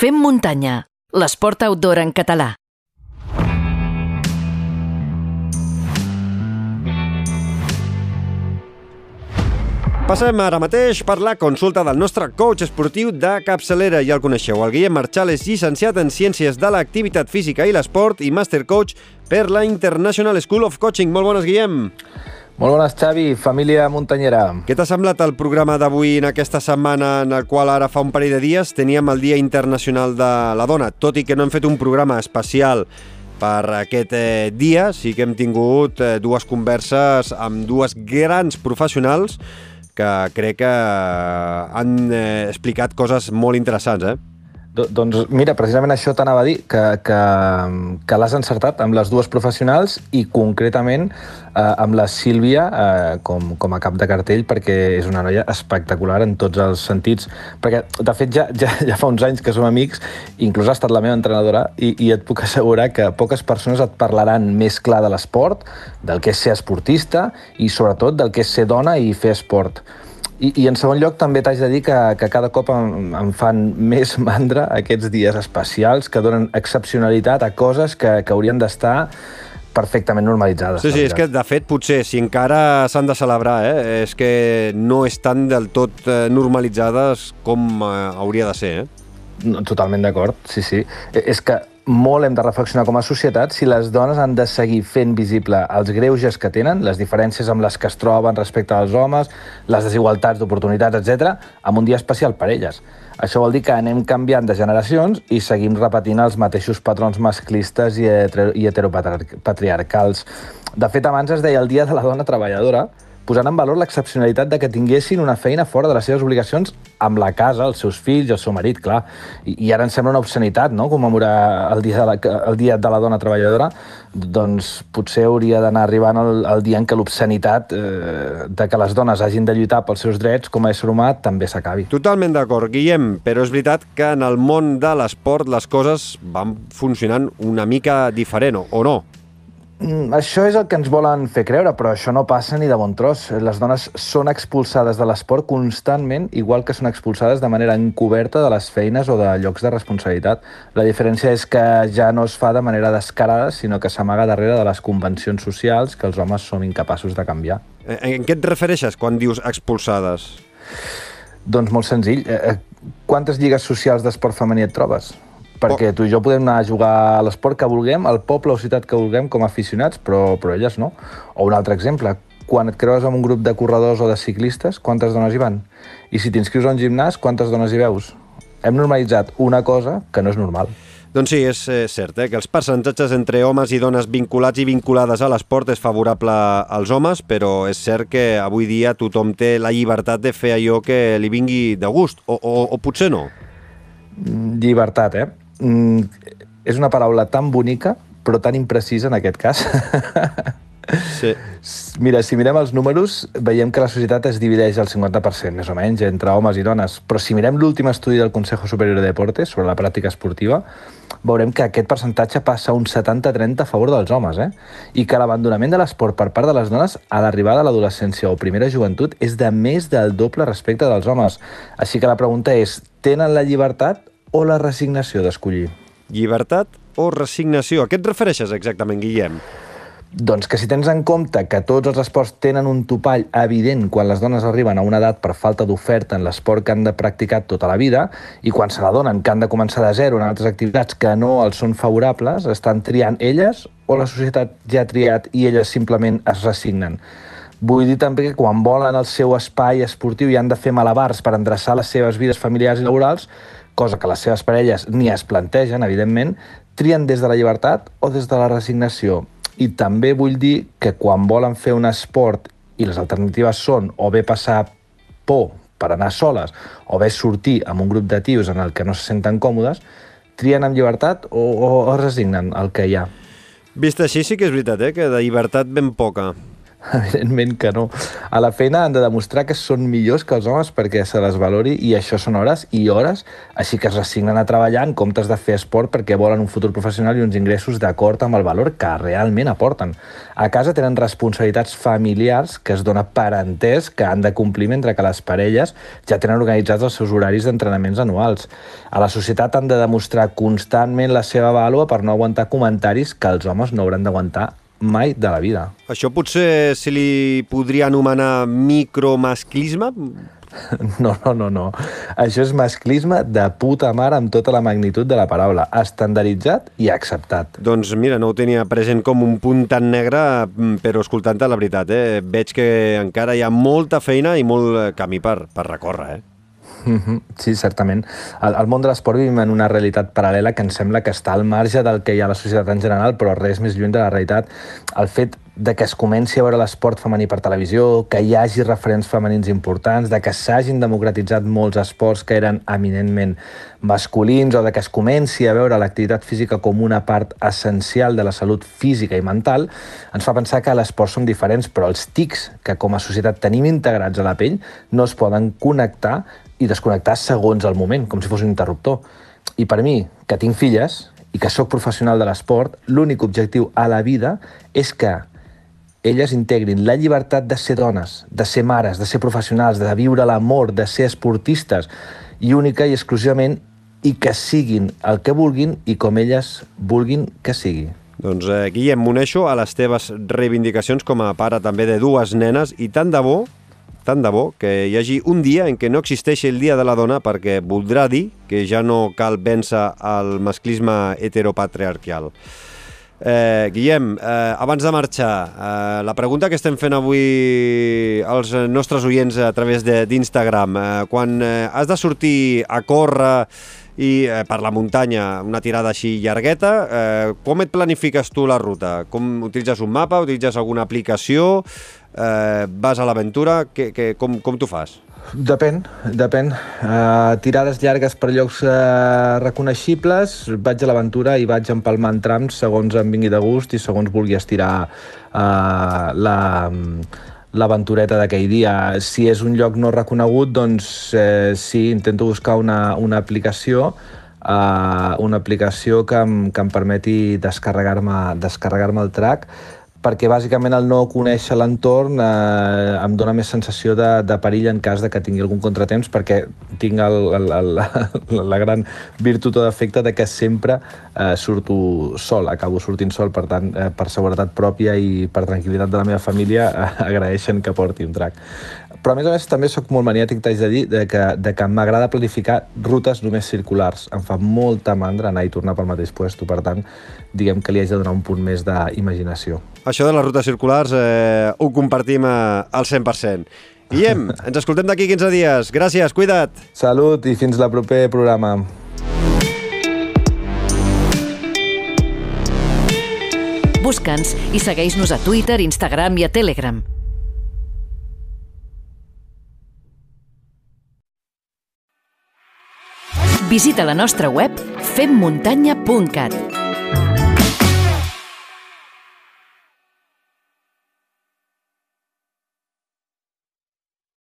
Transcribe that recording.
Fem muntanya, l'esport outdoor en català. Passem ara mateix per la consulta del nostre coach esportiu de capçalera. Ja el coneixeu, el Guillem Marchal és llicenciat en Ciències de l'Activitat Física i l'Esport i Master Coach per la International School of Coaching. Molt bones, Guillem. Molt bones, Xavi, família muntanyera. Què t'ha semblat el programa d'avui en aquesta setmana en el qual ara fa un parell de dies teníem el Dia Internacional de la Dona? Tot i que no hem fet un programa especial per aquest eh, dia, sí que hem tingut eh, dues converses amb dues grans professionals que crec que han eh, explicat coses molt interessants, eh? Do, doncs mira, precisament això t'anava a dir, que, que, que l'has encertat amb les dues professionals i concretament eh, amb la Sílvia eh, com, com a cap de cartell perquè és una noia espectacular en tots els sentits. Perquè, de fet, ja, ja, ja fa uns anys que som amics, inclús ha estat la meva entrenadora, i, i et puc assegurar que poques persones et parlaran més clar de l'esport, del que és ser esportista i sobretot del que és ser dona i fer esport. I, I en segon lloc també t'haig de dir que, que cada cop em, em fan més mandra aquests dies especials que donen excepcionalitat a coses que, que haurien d'estar perfectament normalitzades. Sí, sí, és que de fet potser si encara s'han de celebrar, eh, és que no estan del tot eh, normalitzades com eh, hauria de ser, eh? No, totalment d'acord, sí, sí. Eh, és que molt hem de reflexionar com a societat si les dones han de seguir fent visible els greuges que tenen, les diferències amb les que es troben respecte als homes, les desigualtats d'oportunitats, etc, amb un dia especial per elles. Això vol dir que anem canviant de generacions i seguim repetint els mateixos patrons masclistes i, heteropatriarcals. De fet, abans es deia el Dia de la Dona Treballadora, posant en valor l'excepcionalitat de que tinguessin una feina fora de les seves obligacions amb la casa, els seus fills el seu marit, clar. I, i ara ens sembla una obscenitat, no?, commemorar el dia de la, el dia de la dona treballadora. Doncs potser hauria d'anar arribant el, el dia en què l'obscenitat eh, de que les dones hagin de lluitar pels seus drets com a ésser humà també s'acabi. Totalment d'acord, Guillem, però és veritat que en el món de l'esport les coses van funcionant una mica diferent, o no? Mm, això és el que ens volen fer creure, però això no passa ni de bon tros. Les dones són expulsades de l'esport constantment, igual que són expulsades de manera encoberta de les feines o de llocs de responsabilitat. La diferència és que ja no es fa de manera descarada, sinó que s'amaga darrere de les convencions socials que els homes som incapaços de canviar. En, en què et refereixes quan dius expulsades? Doncs molt senzill. Eh, eh, quantes lligues socials d'esport femení et trobes? Perquè tu i jo podem anar a jugar a l'esport que vulguem, al poble o ciutat que vulguem com a aficionats, però, però elles no. O un altre exemple, quan et creues amb un grup de corredors o de ciclistes, quantes dones hi van? I si t'inscrius a un gimnàs, quantes dones hi veus? Hem normalitzat una cosa que no és normal. Doncs sí, és eh, cert eh, que els percentatges entre homes i dones vinculats i vinculades a l'esport és favorable als homes, però és cert que avui dia tothom té la llibertat de fer allò que li vingui de gust, o, o, o potser no. Llibertat, eh? Mm, és una paraula tan bonica, però tan imprecisa en aquest cas. Sí. Mira, si mirem els números, veiem que la societat es divideix al 50%, més o menys, entre homes i dones. Però si mirem l'últim estudi del Consejo Superior de Deportes sobre la pràctica esportiva, veurem que aquest percentatge passa un 70-30 a favor dels homes, eh? I que l'abandonament de l'esport per part de les dones a l'arribada de l'adolescència o primera joventut és de més del doble respecte dels homes. Així que la pregunta és, tenen la llibertat o la resignació d'escollir? Llibertat o resignació? A què et refereixes exactament, Guillem? Doncs que si tens en compte que tots els esports tenen un topall evident quan les dones arriben a una edat per falta d'oferta en l'esport que han de practicar tota la vida i quan se n'adonen que han de començar de zero en altres activitats que no els són favorables, estan triant elles o la societat ja ha triat i elles simplement es resignen. Vull dir també que quan volen el seu espai esportiu i han de fer malabars per endreçar les seves vides familiars i laborals, cosa que les seves parelles ni es plantegen, evidentment, trien des de la llibertat o des de la resignació. I també vull dir que quan volen fer un esport i les alternatives són o bé passar por per anar soles o bé sortir amb un grup de tios en el que no se senten còmodes, trien amb llibertat o, o, o resignen el que hi ha. Vist així sí que és veritat, eh? que de llibertat ben poca. Evidentment que no. A la feina han de demostrar que són millors que els homes perquè se les valori i això són hores i hores, així que es resignen a treballar en comptes de fer esport perquè volen un futur professional i uns ingressos d'acord amb el valor que realment aporten. A casa tenen responsabilitats familiars que es dona per entès que han de complir mentre que les parelles ja tenen organitzats els seus horaris d'entrenaments anuals. A la societat han de demostrar constantment la seva vàlua per no aguantar comentaris que els homes no hauran d'aguantar mai de la vida. Això potser se li podria anomenar micromasclisme? No, no, no, no. Això és masclisme de puta mare amb tota la magnitud de la paraula, estandarditzat i acceptat. Doncs mira, no ho tenia present com un punt tan negre, mm, però escoltant-te la veritat, eh? veig que encara hi ha molta feina i molt camí per, per recórrer, eh? -hmm. Sí, certament. Al, al món de l'esport vivim en una realitat paral·lela que ens sembla que està al marge del que hi ha a la societat en general, però res més lluny de la realitat. El fet de que es comenci a veure l'esport femení per televisió, que hi hagi referents femenins importants, de que s'hagin democratitzat molts esports que eren eminentment masculins o de que es comenci a veure l'activitat física com una part essencial de la salut física i mental, ens fa pensar que l'esport són diferents, però els tics que com a societat tenim integrats a la pell no es poden connectar i desconnectar segons el moment, com si fos un interruptor. I per mi, que tinc filles i que sóc professional de l'esport, l'únic objectiu a la vida és que elles integrin la llibertat de ser dones, de ser mares, de ser professionals, de viure l'amor, de ser esportistes, i única i exclusivament, i que siguin el que vulguin i com elles vulguin que sigui. Doncs eh, Guillem, m'uneixo a les teves reivindicacions com a pare també de dues nenes i tant de bo tant de bo que hi hagi un dia en què no existeixi el Dia de la Dona perquè voldrà dir que ja no cal vèncer el masclisme heteropatriarcal. Eh, Guillem, eh, abans de marxar, eh, la pregunta que estem fent avui als nostres oients a través d'Instagram, eh, quan eh, has de sortir a córrer i eh, per la muntanya, una tirada així llargueta, eh, com et planifiques tu la ruta? Com utilitzes un mapa, utilitzes alguna aplicació? eh, vas a l'aventura, com, com t'ho fas? Depèn, depèn. Uh, tirades llargues per llocs uh, reconeixibles, vaig a l'aventura i vaig empalmant trams segons em vingui de gust i segons vulgui estirar uh, la l'aventureta d'aquell dia. Si és un lloc no reconegut, doncs eh, sí, intento buscar una, una aplicació uh, una aplicació que em, que em permeti descarregar-me descarregar, -me, el track perquè bàsicament el no conèixer l'entorn eh, em dona més sensació de, de perill en cas de que tingui algun contratemps perquè tinc el, el, el, la gran virtut o defecte de que sempre eh, surto sol, acabo sortint sol, per tant, eh, per seguretat pròpia i per tranquil·litat de la meva família eh, agraeixen que porti un drac. Però a més a més també sóc molt maniàtic, t'haig de dir, de que, de que m'agrada planificar rutes només circulars. Em fa molta mandra anar i tornar pel mateix puesto, per tant, diguem que li haig de donar un punt més d'imaginació. Això de les rutes circulars eh, ho compartim eh, al 100%. Guillem, ens escoltem d'aquí 15 dies. Gràcies, cuida't. Salut i fins la proper programa. Busca'ns i segueix-nos a Twitter, Instagram i a Telegram. Visita la nostra web femmuntanya.cat